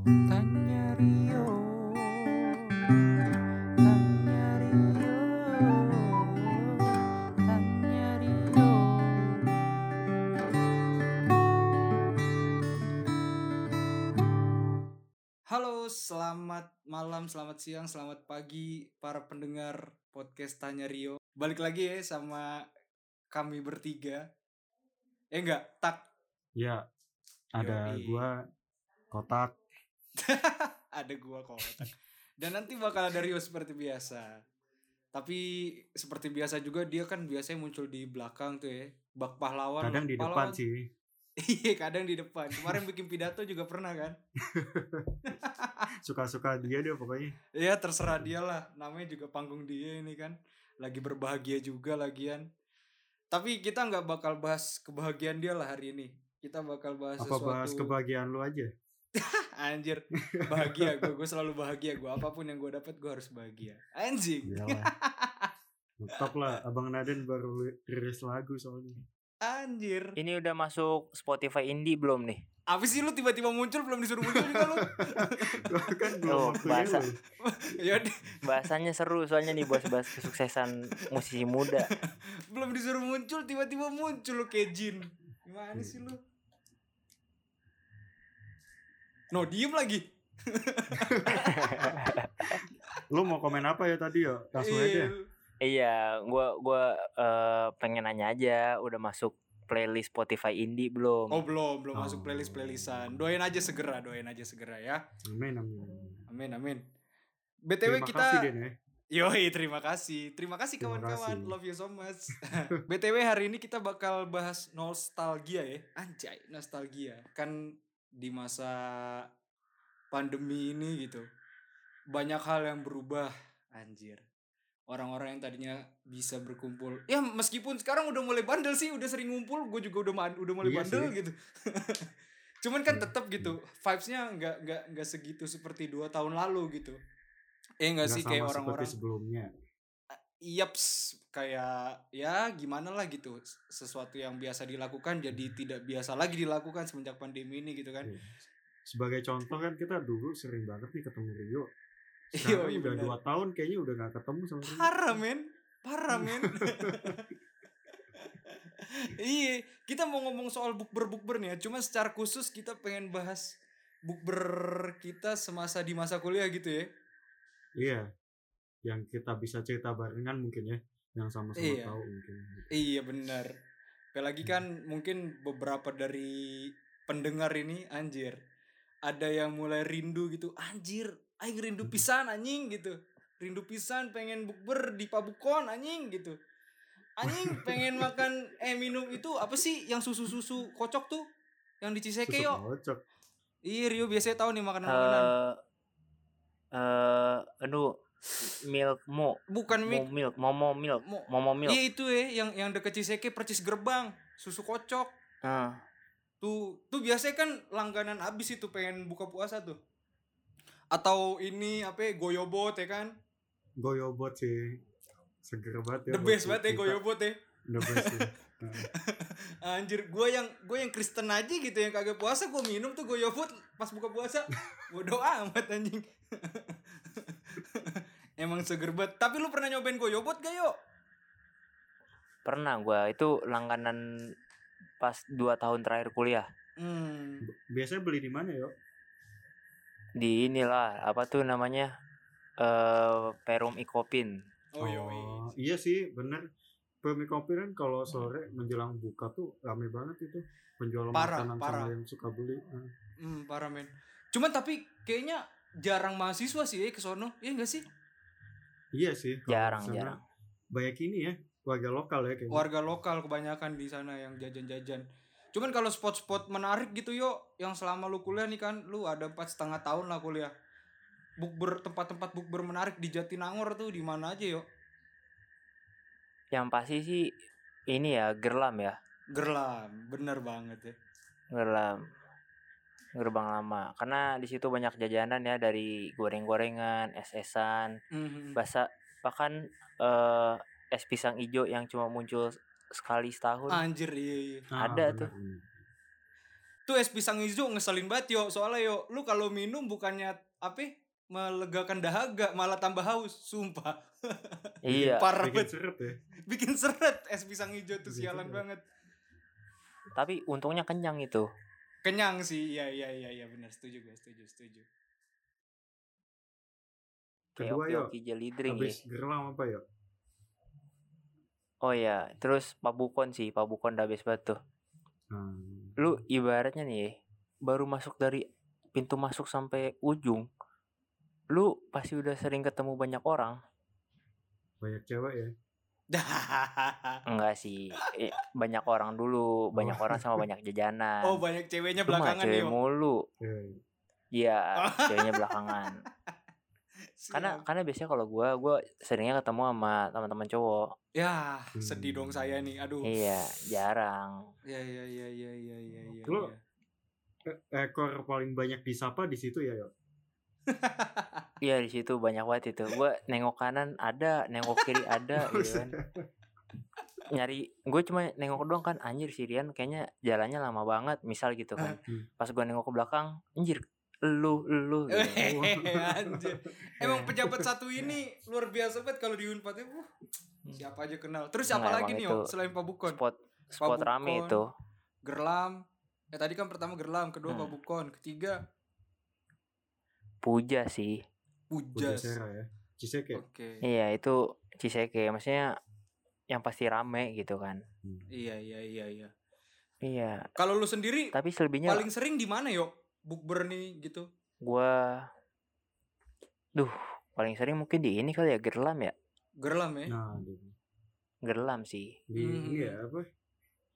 Tanya Rio Tanya Rio Tanya Rio Halo, selamat malam, selamat siang, selamat pagi para pendengar podcast Tanya Rio. Balik lagi ya sama kami bertiga. Eh enggak, tak Ya, ada Yoi. gua kotak. ada gua kotak. Dan nanti bakal ada Rio seperti biasa. Tapi seperti biasa juga dia kan biasanya muncul di belakang tuh ya. Bak pahlawan. Kadang di depan pahlawan. sih. Iya, kadang di depan. Kemarin bikin pidato juga pernah kan? Suka-suka dia dia pokoknya. Iya, terserah dia lah. Namanya juga panggung dia ini kan. Lagi berbahagia juga lagian. Tapi kita nggak bakal bahas kebahagiaan dia lah hari ini. Kita bakal bahas Apa sesuatu. bahas kebahagiaan lu aja? Anjir, bahagia gue, gue selalu bahagia gue. Apa pun yang gue dapat gue harus bahagia. Anjing, Iyalah. Top lah, Abang Naden baru li- rilis lagu soalnya. anjir. Ini udah masuk Spotify indie belum nih? Apa sih lu tiba-tiba muncul belum disuruh muncul juga lu? Kan belum Oh, bahasa. ya deh, Bahasanya seru soalnya nih bahas-bahas kesuksesan musisi muda. belum disuruh muncul tiba-tiba muncul lu kayak jin. Gimana sih lu? No, diem lagi. Lu mau komen apa ya tadi ya? Langsung aja. Iya. iya, gua gua eh, pengen nanya aja udah masuk playlist Spotify indie belum? Oh belum, belum masuk Oh. playlist playlistan. Doain aja segera, doain aja segera ya. Amin amin. Amin, amin. BTW Terima kita kasih Den ya. Yoi, terima kasih. Terima kasih kawan-kawan. Love you so much. BTW hari ini kita bakal bahas nostalgia ya. Anjay, nostalgia. Kan di masa pandemi ini gitu. Banyak hal yang berubah, anjir. Orang-orang yang tadinya bisa berkumpul. Ya meskipun sekarang udah mulai bandel sih, udah sering ngumpul, gue juga udah udah mulai Iya bandel sih. gitu. Cuman kan Iya. tetap gitu, vibes-nya nggak nggak nggak segitu seperti dua tahun lalu gitu. Eh nggak sih kayak orang-orang sebelumnya. Yaps, kayak ya gimana lah gitu. Sesuatu yang biasa dilakukan jadi tidak biasa lagi dilakukan semenjak pandemi ini gitu kan. Iya. Sebagai contoh kan kita dulu sering banget nih ketemu Rio. Iya, iya udah dua tahun kayaknya udah gak ketemu sama Rio. Parah men, parah men. iya, kita mau ngomong soal bukber bukber nih ya. Cuma secara khusus kita pengen bahas bukber kita semasa di masa kuliah gitu ya. Iya. Yang kita bisa cerita barengan mungkin ya. Yang sama-sama Iya. tahu mungkin. Iya benar. Apalagi kan mungkin beberapa dari pendengar ini anjir. Ada yang mulai rindu gitu. Anjir, aing rindu pisan anjing gitu. Rindu pisan pengen bukber di Pabukon anjing gitu. Anjing pengen makan eh minum itu apa sih yang susu-susu kocok tuh? Yang di Ciseke Susu yo. kocok. Iya Rio biasanya tahu nih makanan-makanan. Eh eh aduh milk mo Bukan mo mik. milk momo milk Mo- momo milk. Iya itu ya yang yang deket Ciseke percis gerbang, susu kocok. Ah, Tuh, tuh biasanya kan langganan abis itu pengen buka puasa tuh. Atau ini apa ya, goyobot ya kan? Goyobot sih. Seger banget ya. The best banget ya goyobot ya. The best ya. Nah, Anjir, gue yang gue yang Kristen aja gitu yang kagak puasa gue minum tuh goyobot pas buka puasa. Bodoh amat anjing. Emang seger banget. Tapi lu pernah nyobain goyobot gak yo? pernah gua itu langganan pas dua tahun terakhir kuliah Hmm. Biasanya beli di mana ya? di inilah apa tuh namanya eh Perum Ikopin. Oh, yoi. iya sih, bener. Pemi kopi kan kalau sore menjelang buka tuh rame banget itu penjual Parah, makanan parah. sama yang suka beli. Hmm, parah men. Cuman tapi kayaknya jarang mahasiswa sih ya ke sono. Iya gak sih? Iya sih. kalau Jarang, di sana jarang. Banyak ini ya, warga lokal ya kayaknya. warga lokal kebanyakan di sana yang jajan-jajan. Cuman kalau spot-spot menarik gitu yo, yang selama lu kuliah nih kan, lu ada empat setengah tahun lah kuliah. Bukber tempat-tempat bukber menarik di Jatinangor tuh di mana aja yo? Yang pasti sih ini ya Gerlam ya, Gerlam, bener banget ya. Gerlam. Gerbang lama. Karena di situ banyak jajanan ya dari goreng-gorengan, es-esan, Mhm. bahasa bahkan eh, es pisang ijo yang cuma muncul sekali setahun. Anjir iya iya. Ah, ada bener, tuh. bener. Tuh es pisang hijau ngeselin banget yo. Soalnya yo, lu kalau minum bukannya apa? melegakan dahaga, malah tambah haus, sumpah. Iya. Parah bikin seret ya Bikin seret es pisang hijau tuh Bikin sialan seret. banget. Tapi untungnya kenyang itu. Kenyang sih. Iya iya iya iya benar setuju gue, setuju, setuju. Kedua yo drink ya. habis gerlam apa yo Oh ya, terus pabukon sih, pabukon udah habis tuh. Hmm. Lu ibaratnya nih, baru masuk dari pintu masuk sampai ujung, lu pasti udah sering ketemu banyak orang. banyak cewek ya Enggak sih, eh, banyak orang dulu, banyak orang sama banyak jajanan. oh banyak ceweknya belakangan cewek yo. mulu. Iya. Iya, ceweknya belakangan. Karena karena biasanya kalau gua gua seringnya ketemu sama teman-teman cowok. ya sedih dong saya nih. Aduh. Iya, jarang. Ya ya ya ya ya ya ya. Lu- ya. E- ekor paling banyak disapa di situ ya yo Iya di situ banyak banget itu. Gua nengok kanan ada, nengok kiri ada gitu kan. Nyari gue cuma nengok doang kan anjir si Rian kayaknya jalannya lama banget misal gitu kan. Hmm. Pas gua nengok ke belakang, anjir lu lu gitu. Anjir. Emang pejabat satu ini luar biasa banget kalau di Unpad ya. Wuh, siapa aja kenal. Terus siapa lagi nih itu yo selain Pabukon? Spot spot Pabukon. rame itu. Gerlam. Eh tadi kan pertama Gerlam, kedua Hmm. Pabukon, ketiga Puja sih. Sera ya Ciseke Oke. Iya itu Ciseke maksudnya yang pasti rame gitu kan. Hmm. Iya iya iya iya. Iya, Kalau lu sendiri tapi selebihnya paling sering di mana yo? Bukber nih gitu. gua duh paling sering mungkin di ini kali ya Gerlam ya. Gerlam ya. nah di, Gerlam sih. di Hmm. ini ya apa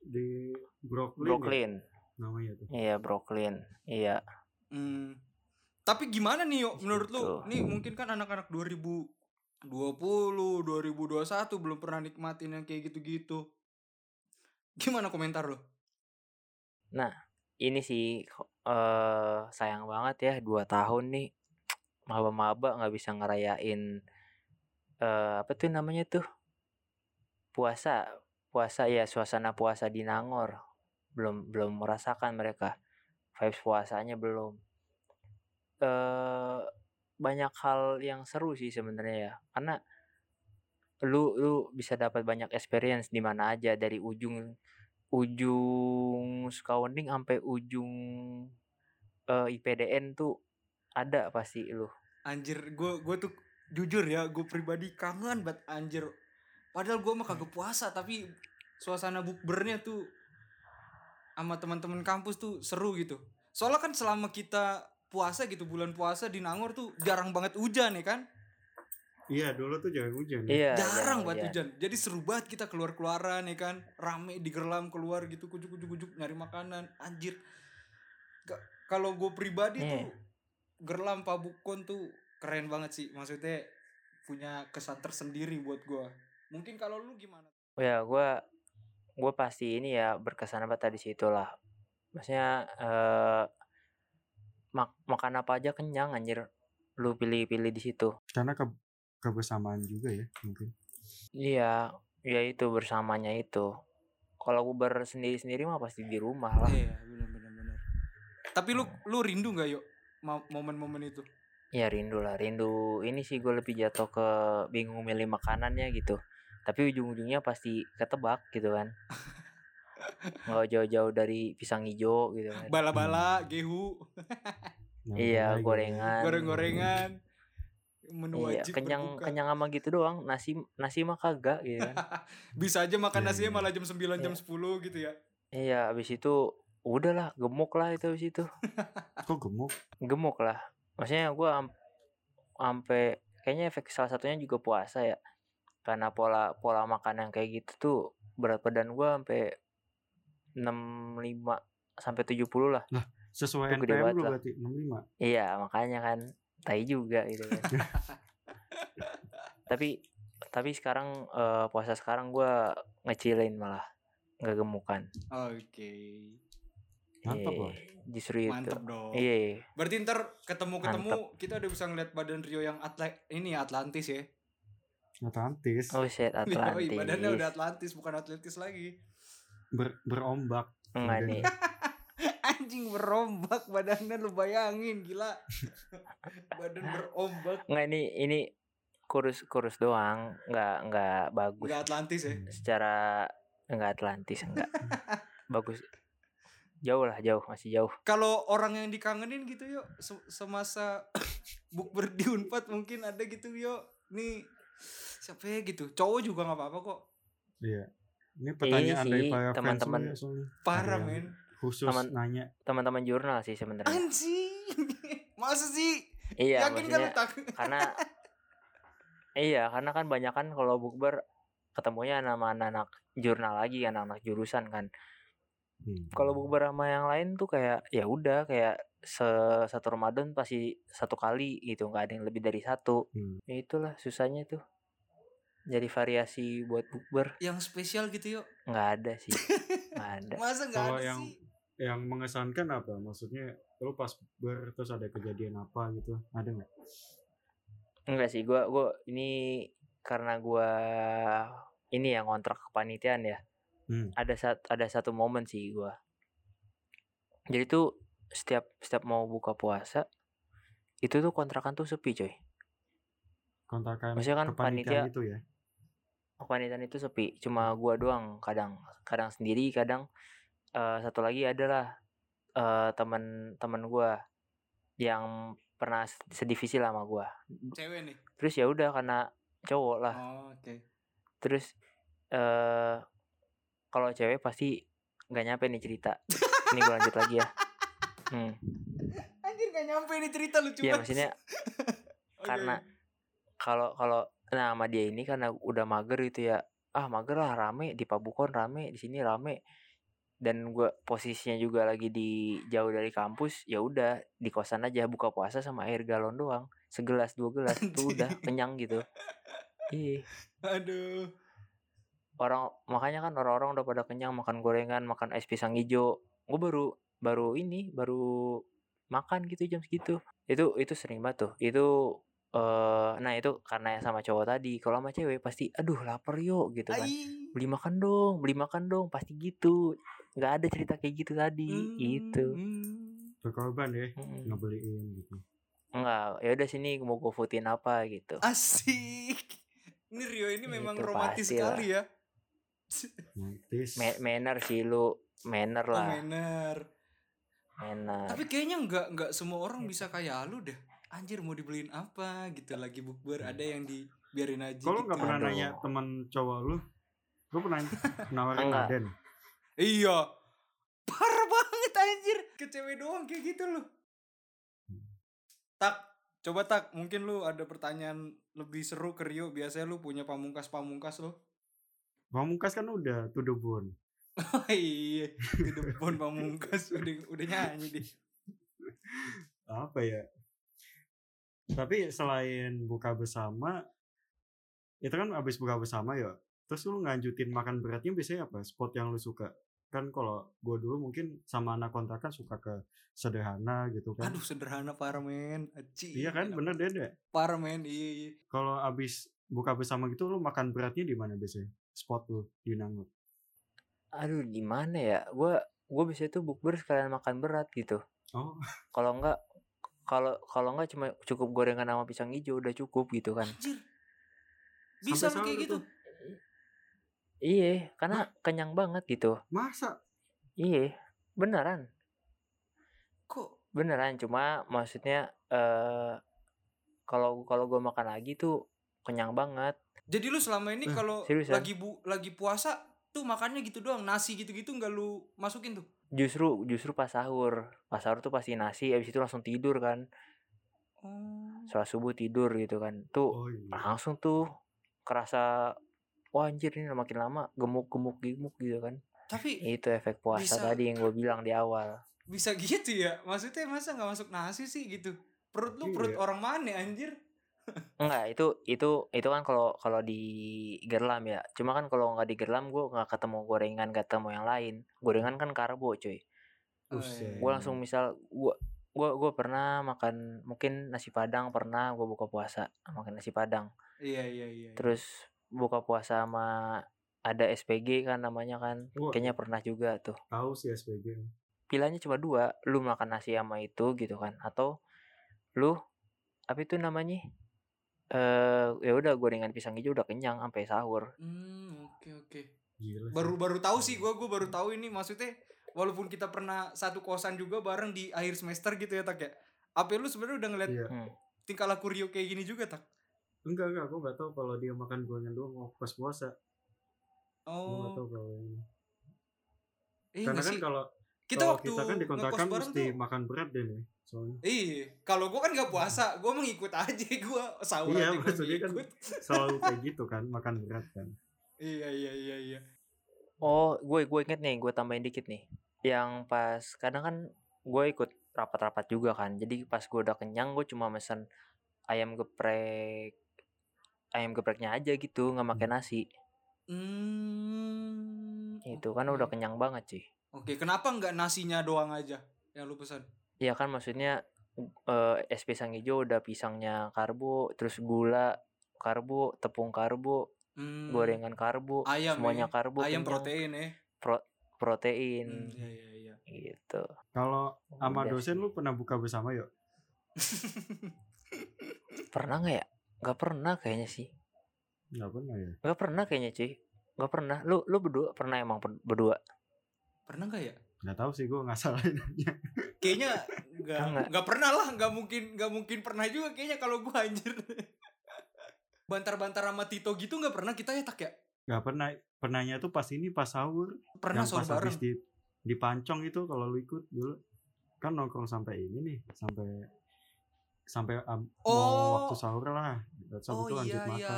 di Brooklyn, ya, Brooklyn. namanya tuh Iya, Brooklyn. Iya. Hmm. Tapi gimana nih yo menurut lu? Gitu. Nih mungkin kan anak-anak 2020, 2021 belum pernah nikmatin yang kayak gitu-gitu. Gimana komentar lo? Ini sih eh sayang banget ya dua tahun nih maba-maba nggak bisa ngerayain eh apa tuh namanya tuh puasa puasa ya suasana puasa di Nangor belum belum merasakan mereka vibes puasanya belum banyak hal yang seru sih sebenarnya ya karena lu lu bisa dapat banyak experience di mana aja dari ujung ujung Sukawending sampai ujung eh, IPDN tuh ada pasti lu Anjir, gue gue tuh jujur ya, gue pribadi kangen banget anjir. Padahal gue mah kagak puasa, tapi suasana bukbernya tuh sama teman-teman kampus tuh seru gitu. Soalnya kan selama kita puasa gitu bulan puasa di Nangor tuh jarang banget hujan ya kan? iya dulu tuh jangan hujan ya. iya jarang banget iya. hujan. Jadi seru banget kita keluar-keluaran ya kan, rame di gerlam keluar gitu kujuk-kujuk-kujuk nyari makanan. Anjir. Kalau gue pribadi Iya. tuh gerlam pabukon tuh keren banget sih. Maksudnya punya kesan tersendiri buat gue. Mungkin kalau lu gimana? Oh ya gua gua pasti ini ya berkesan apa tadi situ lah maksudnya eh mak makan apa aja kenyang anjir lu pilih-pilih di situ. Karena ke kebersamaan juga ya mungkin. Iya ya itu bersamanya itu. Kalau gue bersendiri-sendiri mah pasti di rumah lah. Iya, benar benar benar. Tapi lu lu rindu nggak yuk mo- momen-momen itu? ya rindu lah rindu. Ini sih gue lebih jatuh ke bingung milih makanannya gitu. Tapi ujung-ujungnya pasti ketebak gitu kan nggak jauh-jauh dari pisang hijau gitu kan Bala-bala, gehu, Nah, iya lagi. gorengan goreng-gorengan. Menu Iya, wajib kenyang berbuka. kenyang sama gitu doang. Nasi nasi mah kagak gitu kan. Bisa aja makan Iya, nasinya iya. malah jam 9 jam Iya. 10 gitu ya. iya, habis itu udahlah gemuk lah itu habis itu. kok gemuk Gemuk lah. Maksudnya gua am- ampe kayaknya efek salah satunya juga puasa ya. Karena pola pola makan yang kayak gitu tuh berat badan gua sampai 65 sampai 70 lah. sesuai Itu gede NPM banget lu lah. berarti 65 Iya, makanya kan tai juga gitu kan. tapi tapi sekarang eh, puasa sekarang gua ngecilin malah nggak gemukan. Oke. mantap Iya, loh Justru itu. Mantep dong. Iya. Berarti ntar ketemu-ketemu kita udah bisa ngeliat badan Rio yang atlet ini Atlantis ya. Atlantis Oh shit Oh, Atlantis. badannya udah Atlantis bukan atletis lagi. Ber, berombak Enggak Badan. nih. Anjing berombak badannya lu bayangin gila. Badan berombak. Enggak ini ini kurus kurus doang, nggak nggak bagus. Enggak Atlantis ya. Secara nggak Atlantis enggak. bagus. Jauh lah, jauh, masih jauh. Kalau orang yang dikangenin gitu yuk se- semasa bukber di Unpad mungkin ada gitu yuk. Nih siapa ya gitu. Cowok juga nggak apa-apa kok. Iya. Ini pertanyaan sih, dari para teman-teman. ya. Parah Ada yang men. Khusus Teman- nanya. Teman-teman jurnal sih sebenarnya. Anjing. Masa sih? Iya, Yakin kan karena iya, karena kan banyak kan kalau bukber ketemunya sama anak-anak jurnal lagi, anak-anak jurusan kan. Hmm. Kalau bukber sama yang lain tuh kayak ya udah kayak se satu Ramadan pasti satu kali gitu, nggak ada yang lebih dari satu. Hmm. Ya itulah susahnya tuh. Jadi variasi buat bukber Yang spesial gitu yuk. nggak ada sih, nggak ada. Masa nggak Kalau ada yang- sih? Yang mengesankan apa? Maksudnya lu pas ber terus ada kejadian apa gitu? Ada nggak? Enggak sih, gua gua ini karena gua ini yang kontrak kepanitiaan ya. Hmm. Ada sat, ada satu momen sih gua. Jadi tuh setiap setiap mau buka puasa itu tuh kontrakan tuh sepi, coy. Kontakan Maksudnya kan kepanitiaan panitia- itu ya? Kepanitiaan itu sepi, cuma gua doang kadang kadang sendiri, kadang eh, satu lagi adalah eh teman-teman gua yang pernah se- sedivisi lah sama gua. Cewek nih. Terus ya udah karena cowok lah. Oh, oke. Terus eh kalau cewek pasti nggak nyampe nih cerita. Ini gue lanjut lagi ya. Hmm. Anjir gak nyampe ini cerita lucu Iya banget. maksudnya Oke. karena kalau kalau nah sama dia ini karena udah mager gitu ya. Ah mager lah rame di Pabukon rame di sini rame. Dan gua posisinya juga lagi di jauh dari kampus ya udah di kosan aja buka puasa sama air galon doang segelas dua gelas tuh udah kenyang gitu. Iya Aduh. orang makanya kan orang-orang udah pada kenyang makan gorengan makan es pisang hijau. Gue baru baru ini baru makan gitu jam segitu. Itu itu sering banget tuh. Itu eh nah itu karena sama cowok tadi kalau sama cewek pasti aduh lapar yuk gitu kan Ai. beli makan dong beli makan dong pasti gitu nggak ada cerita kayak gitu tadi itu Hmm. Berkorban ya Mm-mm. ngebeliin gitu. enggak ya udah sini mau gue footin apa gitu Asik. Ini Rio ini memang Itu romantis sekali ya. Ma- manner sih lu manner Oh, lah manner. manner Tapi kayaknya nggak nggak semua orang bisa kayak lu deh. Anjir mau dibeliin apa gitu lagi bukber ada yang dibiarin aja Kalau gitu. nggak pernah Aduh. nanya teman cowok lu, lu pernah nawarin Enggak. Aden? Iya. Parah banget anjir. Ke cewek doang kayak gitu loh. Tak, coba tak. Mungkin lu ada pertanyaan lebih seru ke Rio. Biasanya lu punya pamungkas-pamungkas lo. Pamungkas kan udah to the bone. Oh iya, di depan pamungkas udah udah nyanyi deh. Apa ya? Tapi selain buka bersama, itu kan abis buka bersama ya. Terus lu nganjutin makan beratnya biasanya apa? Spot yang lu suka? Kan kalau gue dulu mungkin sama anak kontrakan suka ke sederhana gitu kan. Aduh sederhana parah men. Aci. iya kan, enak bener deh. Parah men, iya iya. Kalau abis buka bersama gitu lu makan beratnya di mana biasanya? Spot lu di Nangut. aduh gimana ya gue gue biasanya tuh bukber sekalian makan berat gitu Oh, kalau enggak kalau kalau enggak cuma cukup gorengan sama pisang hijau udah cukup gitu kan Anjir. Bisa Sampai kayak gitu. iya karena kenyang banget gitu masa? iya beneran Kok beneran cuma maksudnya eh kalau kalau gue makan lagi tuh kenyang banget jadi lu selama ini Eh, kalau lagi bu lagi puasa tuh makannya gitu doang, nasi gitu-gitu nggak lu masukin tuh. Justru justru pas sahur pas sahur tuh pasti nasi habis itu langsung tidur kan Oh. sholat subuh tidur gitu kan tuh Oh iya. langsung tuh kerasa wah anjir ini makin lama gemuk gemuk gemuk gitu kan Tapi itu efek puasa Bisa. tadi yang gue bilang di awal bisa gitu ya? Maksudnya masa nggak masuk nasi sih gitu? Perut lu perut Iya. orang mana anjir? Enggak itu itu itu kan kalau kalau di gerlam ya. Cuma kan kalau nggak di gerlam gue nggak ketemu gorengan nggak ketemu yang lain. Gorengan kan karbo cuy. Oh, iya. gue langsung misal gue gua gua pernah makan mungkin nasi padang pernah gue buka puasa makan nasi padang. Iya iya iya. terus buka puasa sama ada SPG kan namanya kan kayaknya pernah juga tuh. Tahu sih SPG. pilihannya cuma dua lu makan nasi sama itu gitu kan atau lu apa itu namanya eh ya udah gorengan pisang hijau udah kenyang sampai sahur Hmm, oke oke. Gila sih. Baru baru tahu sih gua gua baru tahu ini maksudnya walaupun kita pernah satu kosan juga bareng di akhir semester gitu ya tak ya. Apa lu sebenarnya udah ngeliat Iya. Hmm. tingkah laku Rio kayak gini juga tak? Enggak enggak, aku nggak tahu kalau dia makan gorengan doang mau pas puasa. Aku nggak Oh, tahu kalau ini. iya Karena nggak kan kalau Kita waktu kita kan di ngekos kontrakan bareng mesti tuh- makan berat deh nih. Soalnya Iya, kalau gua kan nggak puasa, gua mengikut aja gua sahur Iya, maksudnya kan selalu kayak gitu kan, makan berat kan. Iya iya iya iya. oh gue gue inget nih gue tambahin dikit nih yang pas kadang kan gue ikut rapat-rapat juga kan jadi pas gue udah kenyang gue cuma mesen ayam geprek ayam gepreknya aja gitu nggak pakai nasi Hmm. itu kan udah kenyang banget sih Oke, kenapa nggak nasinya doang aja yang lu pesan? Iya kan maksudnya eh, es pisang hijau udah pisangnya karbo, terus gula karbo, tepung karbo, Hmm, gorengan karbo, ayam semuanya ya. karbo, ayam kenyang, protein ya. protein, Hmm, iya iya iya. gitu. Kalau sama Udah dosen sih. lu pernah buka bersama yuk? Pernah nggak ya? Gak pernah kayaknya sih. Enggak pernah ya. Gak pernah kayaknya cuy. Gak pernah. Lu lu berdua pernah emang berdua? Pernah nggak ya? Nggak tahu sih gue nggak salah nanya. Kayaknya nggak Enggak. nggak pernah lah, nggak mungkin nggak mungkin pernah juga kayaknya kalau gua anjir. Bantar-bantar sama Tito gitu nggak pernah kita ya tak ya? Nggak pernah. Pernahnya tuh pas ini pas sahur. Pernah yang sahur pas bareng. habis di di pancong itu kalau lu ikut dulu kan nongkrong sampai ini nih sampai sampai am- mau Oh. waktu sahur lah terus habis Oh itu lanjut iya makan iya.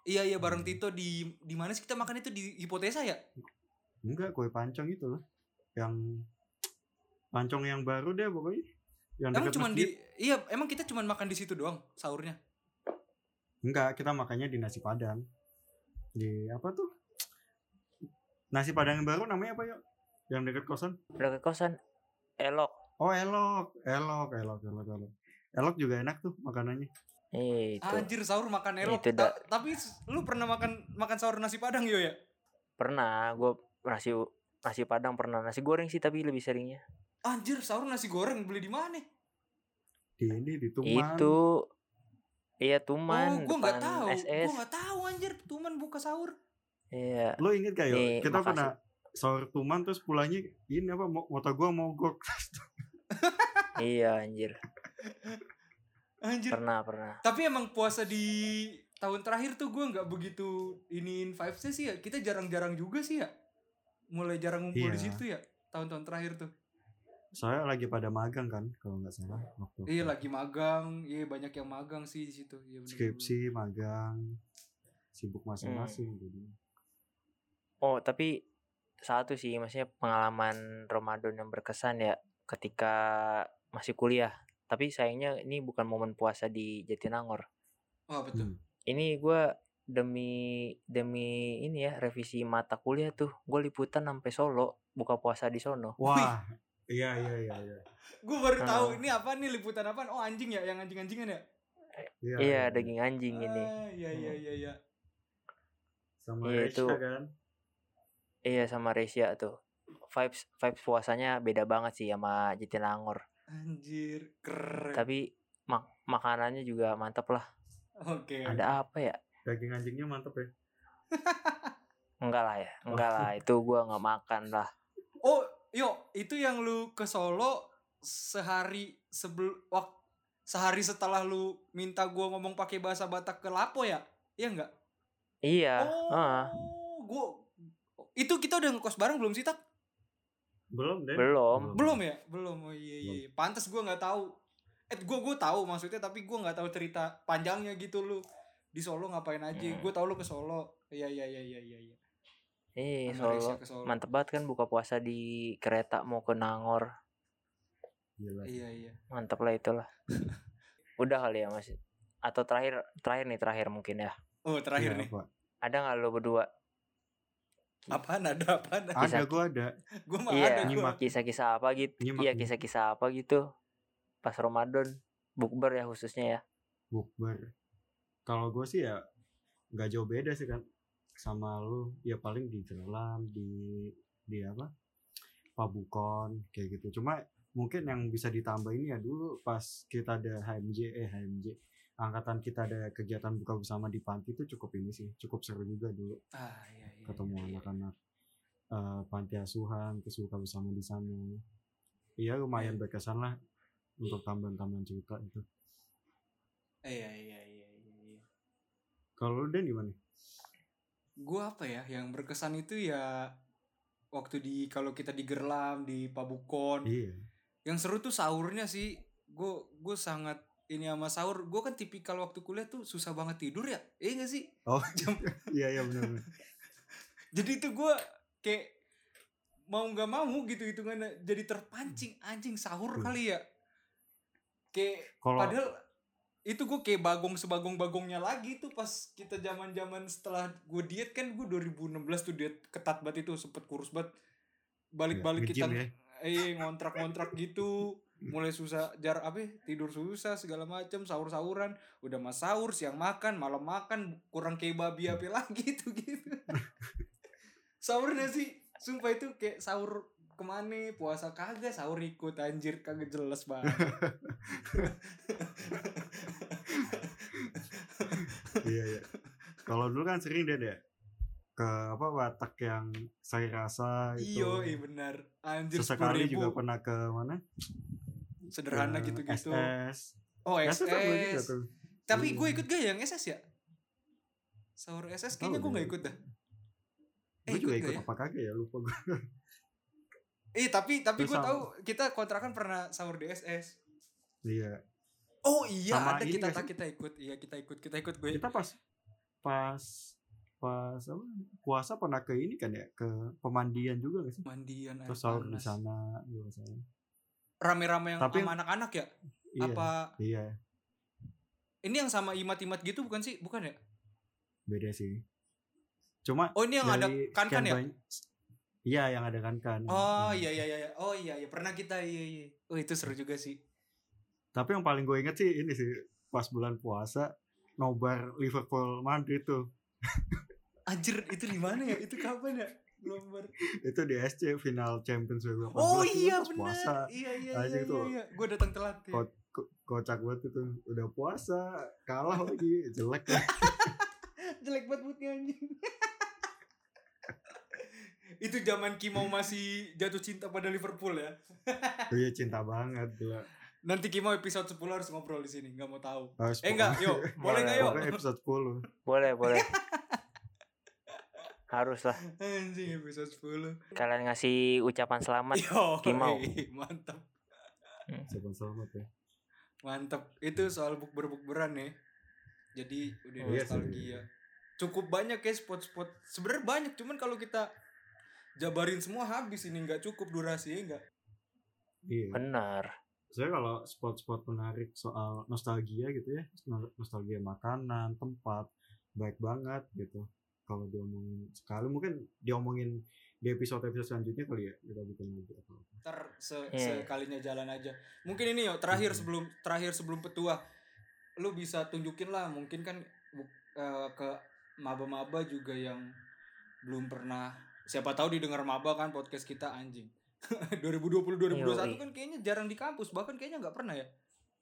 Iya iya bareng Hmm. Tito di di mana sih kita makan itu di hipotesa ya? Enggak kue pancong itu loh yang pancong yang baru deh pokoknya yang Emang dekat cuman masjid. di iya emang kita cuman makan di situ doang sahurnya. enggak kita makannya di nasi padang di apa tuh nasi padang yang baru namanya apa yuk yang dekat kosan ke kosan elok. oh elok elok elok elok elok elok juga enak tuh makanannya Eh, itu. Anjir sahur makan elok. Itu. Ta- tapi lu pernah makan makan sahur nasi padang yo ya? Pernah gue nasi nasi padang pernah nasi goreng sih tapi lebih seringnya. Anjir sahur nasi goreng beli di mana? di ini di tuman Itu iya oh, tuman gua nggak depan tahu. SS. Gua nggak tahu anjir Tuman buka sahur. Iya. lo inget gak yuk Nih, kita makasih. pernah sahur tuman terus pulangnya ini apa motor gua mogok iya anjir. Anjir. Pernah, pernah. Tapi emang puasa di tahun terakhir tuh gua nggak begitu iniin vibesnya sih ya. Kita jarang-jarang juga sih ya. Mulai jarang ngumpul di Iya. situ ya. Tahun-tahun terakhir tuh. soalnya lagi pada magang kan kalau nggak salah waktu Iya lagi magang. Iya banyak yang magang sih di situ. Iya bener-bener. skripsi magang sibuk masing-masing jadi Oh, tapi satu sih maksudnya pengalaman Ramadan yang berkesan ya ketika masih kuliah. Tapi sayangnya ini bukan momen puasa di Jatinangor. Wah betul. Hmm. Ini gua demi demi ini ya revisi mata kuliah tuh gue liputan sampai Solo buka puasa di sono. wah iya iya iya iya Gue baru tahu Ah. ini apa nih liputan apaan? Oh anjing ya, yang anjing-anjingan ya? iya, Iya, daging anjing ini. Ah, iya iya iya iya. sama Iya, Resya itu. kan Iya sama Resia tuh. Vibes vibes puasanya beda banget sih sama Jatinangor. Anjir, keren. Tapi mak makanannya juga mantap lah. Oke. Ada apa ya? Daging anjingnya mantep ya Enggak lah ya. Enggak lah, itu gua nggak makan lah. Oh, yo, itu yang lu ke Solo sehari sebelum waktu sehari setelah lu minta gua ngomong pakai bahasa Batak ke Lapo ya? Iya enggak? Iya, oh, heeh. gua itu kita udah ngekos bareng belum sih tak? belum deh Belum. Belum ya? Belum. Oh iya iya. iya. Pantes gua nggak tahu. Eh gua gua tahu maksudnya tapi gua nggak tahu cerita panjangnya gitu lu di Solo ngapain aja. Hmm. Gua tahu lu ke Solo. Iya iya iya iya iya. iya. Sama Resya Solo. Solo. Mantep banget kan buka puasa di kereta mau ke Nangor. Gila. Iya iya. Mantep lah itulah. Udah kali ya Mas. Atau terakhir terakhir nih terakhir mungkin ya. Oh terakhir Iya, nih. apa? Ada nggak lo berdua Apaan ada apaan? ada Kisah- gua ada Gua mah Iya, ada gua. kisah-kisah apa gitu? Nyimak Iya nih. kisah-kisah apa gitu pas Ramadan bukber ya khususnya ya. bukber kalau gue sih ya nggak jauh beda sih kan sama lu ya paling di dalam di di apa pabukon kayak gitu cuma mungkin yang bisa ditambah ini ya dulu pas kita ada HMJ eh HMJ angkatan kita ada kegiatan buka bersama di panti itu cukup ini sih cukup seru juga dulu ah iya iya ketemu iya, iya. anak-anak eh, panti asuhan terus buka bersama di sana iya lumayan Iya. berkesan lah untuk tambahan-tambahan cerita itu iya iya. Kalau lu Dan gimana? Gua apa ya yang berkesan itu ya waktu di kalau kita di Gerlam di Pabukon iya. Yang seru tuh sahurnya sih. Gue gue sangat ini sama sahur. Gue kan tipikal waktu kuliah tuh susah banget tidur ya. Iya gak sih? Oh jam iya iya benar jadi itu gue kayak mau nggak mau gitu hitungannya jadi terpancing anjing sahur kali ya. Kayak kalau padahal itu gue kayak bagong sebagong bagongnya lagi tuh pas kita zaman zaman setelah gue diet kan gue 2016 tuh diet ketat banget itu sempet kurus banget. Balik balik kita ya. eh ngontrak ngontrak gitu. Mulai susah jar apa ya, tidur susah segala macam sahur sahuran udah mas sahur siang makan malam makan kurang kayak babi apa lagi tuh gitu. Sahurnya sih? Sumpah itu kayak sahur ke mana puasa kagak sahur ikut anjir kagak jelas banget. Iya iya. Kalau dulu kan sering deh deh. Ke apa watak yang saya rasa itu iyo iya benar. Anjir sesekali juga pernah ke mana? Sederhana Ke gitu-gitu. SS oh SS juga SS tuh. tapi Iya. gue ikut gak yang SS ya? Sahur SS kayaknya Tahu gue gak ikut dah. Eh gue juga ikut ikut ya? apa kagak ya? Lupa gue eh tapi tapi gue tahu kita kontrakan pernah sahur di SS iya. Oh iya Sama ada kita sih? kita ikut iya kita ikut kita ikut gue. Kita pas pas pas apa puasa pernah ke ini kan ya ke pemandian juga gak sih? Mandian air terus sahur di sana sana rame-rame yang Tapi- sama anak-anak ya? Iya apa? iya. Ini yang sama imat-imat gitu bukan sih? Bukan ya? Beda sih. Cuma oh ini yang ada kan-kan ya? banyak- iya yang ada kan kan oh iya iya iya iya. oh iya iya. Pernah kita iya iya oh itu seru juga sih. Tapi yang paling gue inget sih ini sih pas bulan puasa nobar Liverpool Madrid tuh. Anjir itu di mana ya? Itu kapan ya belum ber itu di SC final Champions 2018 oh itu iya pas puasa. Benar iya iya Anjing iya, tuh. iya, iya. gue datang telat ya. Ko- ko- kocak banget itu. Udah puasa kalah lagi. Jelek. Jelek banget moodnya anjing itu zaman Kimau masih jatuh cinta pada Liverpool ya? Iya cinta banget gila. Nanti Kimau episode 10 harus ngobrol di sini nggak mau tahu. Harus eh enggak yuk boleh nggak yuk? episode 10 boleh boleh. Harus lah. Anjing episode 10 kalian ngasih ucapan selamat yo Kimau. mantap Siapa selamat ya. Mantap itu soal bukber bukberan nih jadi udah Iya sih. nostalgia. Cukup banyak ya spot-spot. Sebenarnya banyak cuman kalau kita jabarin semua habis ini nggak cukup durasinya nggak? Iya. Benar. Saya kalau spot-spot menarik soal nostalgia gitu ya no- nostalgia makanan tempat baik banget gitu. Kalau diomongin sekali mungkin diomongin di episode episode selanjutnya kali ya kita bikin lagi apa apa. Ntar se- Iya. sekalinya jalan aja. Mungkin ini yo terakhir Hmm. sebelum terakhir sebelum petua. Lu bisa tunjukin lah mungkin kan eh, ke maba-maba juga yang belum pernah siapa tahu didengar maba kan podcast kita anjing. 2020 2021 Yoi. kan kayaknya jarang di kampus bahkan kayaknya nggak pernah ya.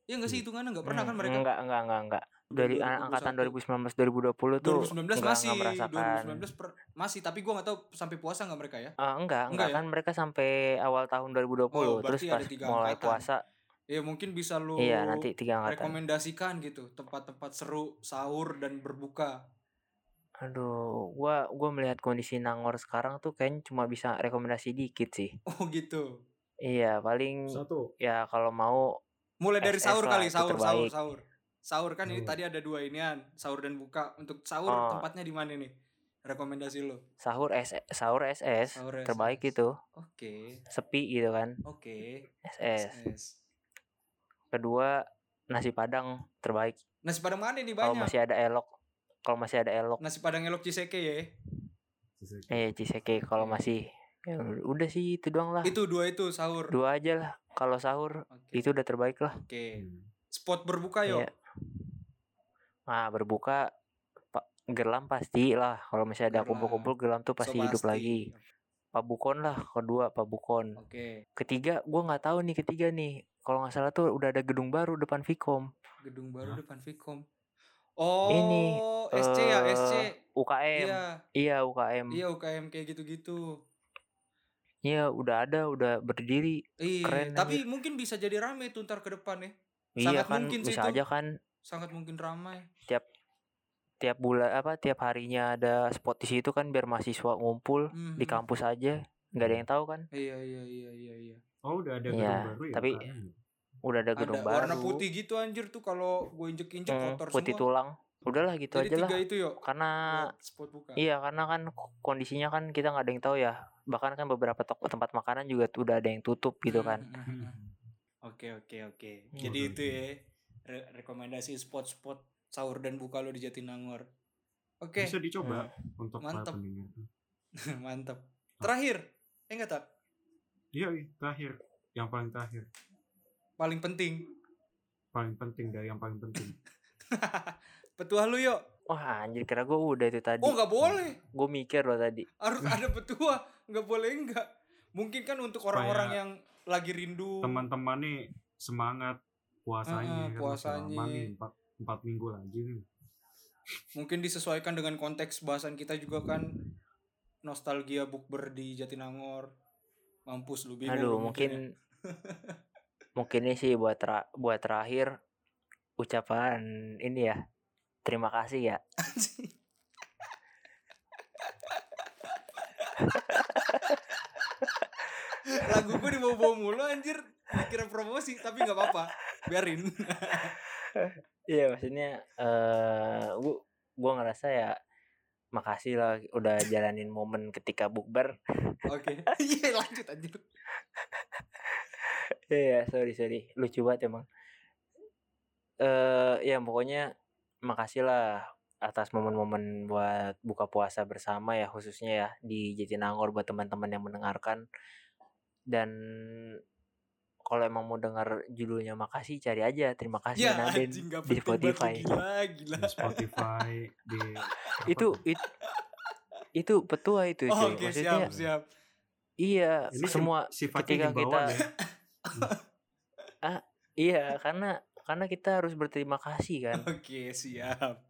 Iya nggak sih Iya. hitungannya nggak pernah kan Hmm, mereka? enggak enggak enggak enggak dari an- angkatan 2019 2020 tuh 2019 enggak, masih enggak merasakan. 2019 per- masih tapi gua nggak tahu sampai puasa nggak mereka ya? Eh, enggak, Enggak enggak ya? kan mereka sampai awal tahun 2020 Oh, terus pas mulai angkatan. puasa. Ya mungkin bisa lu iya nanti tiga angkatan. rekomendasikan gitu tempat-tempat seru sahur dan berbuka aduh gua gua melihat kondisi Nangor sekarang tuh kayaknya cuma bisa rekomendasi dikit sih. Oh gitu? Iya paling satu. ya kalau mau mulai dari SS sahur kali sahur sahur terbaik. sahur. Sahur kan ini Sahur. tadi ada dua inian sahur dan buka. Untuk sahur Oh. tempatnya di mana nih? Rekomendasi lo sahur S sahur SS Sahur terbaik SS. itu. Oke. Sepi gitu kan? Oke. SS SS. kedua nasi padang terbaik. Nasi padang mana nih? Kalau banyak. masih ada elok kalau masih ada elok. Nasi padang elok ciseke ya. Eh ciseke kalau Oke. masih ya udah sih itu doang lah. Itu dua itu sahur. Dua aja lah. Kalau sahur oke. itu udah terbaik lah. Oke. Spot berbuka yo. Iya. nah berbuka pak gerlam pasti lah. Kalau misalnya ada kumpul-kumpul gerlam tuh So pasti hidup lagi. Pabukon lah kedua Pabukon. Oke. ketiga gua nggak tahu nih ketiga nih. Kalau nggak salah tuh udah ada gedung baru depan Vkom. Gedung baru Hah? depan Vkom. Oh, Ini, SC ya, eh, SC. UKM Iya, iya UKM iya UKM kayak gitu-gitu. iya udah ada udah berdiri Iya, Keren, tapi mungkin bisa jadi rame tuh ntar ke depan ya. iya Sangat kan mungkin sih bisa itu. aja kan Sangat mungkin ramai. tiap bulan apa tiap harinya ada spot di situ kan biar mahasiswa ngumpul di Mhm. kampus aja nggak ada yang tahu kan Iya, iya, iya, iya, iya. Oh udah ada Iya, gedung baru ya? tapi UKM ya? Udah ada gedung Ada baru warna putih gitu anjir tuh kalau gue injek-injek Hmm, kotor putih semua. tulang udahlah gitu Jadi aja lah itu yuk. karena buka. iya karena kan kondisinya kan kita nggak ada yang tahu ya bahkan kan beberapa toko tempat makanan juga tuh udah ada yang tutup gitu kan. Oke oke oke. Hmm. Jadi itu ya re- rekomendasi spot-spot sahur dan buka lo di Jatinangor. Oke, Bisa dicoba untuk para Mantap. mantap. Terakhir, eh enggak tak? Iya, iya, terakhir. Yang paling terakhir. Paling penting. Paling penting dari yang paling penting. Petua lu yuk. wah anjir kira gue udah itu tadi Oh nggak boleh. gue mikir loh tadi Harus ada petua. Nggak boleh enggak. Mungkin kan untuk orang-orang yang lagi rindu. Teman-teman nih semangat puasanya. Kan lama puasanya. nih, empat, empat minggu lagi nih. Mungkin disesuaikan dengan konteks bahasan kita juga kan nostalgia bukber di Jatinangor. Mampus lu bingung. aduh mikirnya. mungkin mungkin ini sih buat tera- buat terakhir ucapan ini ya terima kasih ya. Lagu gue dibawa-bawa mulu anjir. Kira promosi tapi nggak apa-apa. Biarin. Iya maksudnya eh gua gua ngerasa ya makasih lah udah jalanin momen ketika bukber. oke. Iya lanjut anjir Iya sorry sorry lucu banget emang. Eh ya pokoknya makasih lah atas momen-momen buat buka puasa bersama ya khususnya ya di Jatinangor buat teman-teman yang mendengarkan dan kalau emang mau dengar judulnya makasih cari aja terima kasih ya Naden anjing di Spotify. gila gila Di Spotify, di itu tuh? itu itu petua itu oh, cuy oke maksudnya siap siap iya Ini semua sifatnya ketika kita- ya. iya karena karena kita harus berterima kasih kan. Oke siap.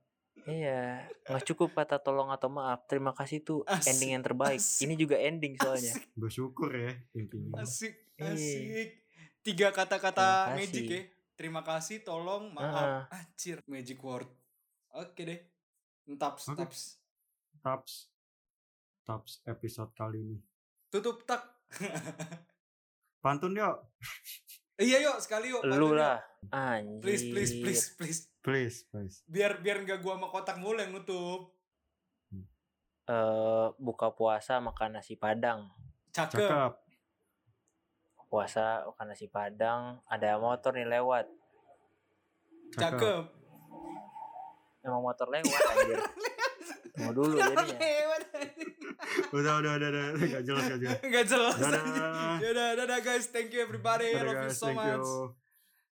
Iya nggak cukup kata tolong atau maaf terima kasih tuh Asik, ending yang terbaik. asik, ini juga ending soalnya. Asik. Bersyukur ya intinya. asik Iya. asik. Tiga kata-kata magic ya. Terima kasih tolong maaf. Anjir magic word. Oke deh. Taps Oke. taps. Taps. Taps episode kali ini. tutup tak Pantun yuk. iya yuk sekali yuk lu lah. Anjir. Please please please please. Please, please. biar biar nggak gua sama kotak mulu yang nutup. Eh, buka puasa makan nasi padang. Cakep, Cakep. puasa makan nasi padang ada motor nih lewat. Cakep. emang motor lewat anjir tunggu dulu Lewat. Udah, udah, udah, udah. Gak jelas, gak jelas. nggak jelas Dadah. anjir. Yaudah, dadah guys, thank you everybody, Dadah, love you so Thank much. you.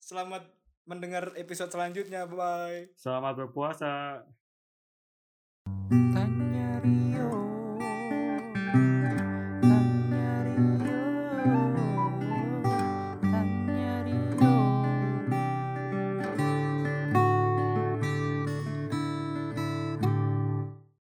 Selamat mendengar episode selanjutnya, bye bye. Selamat berpuasa. Tanya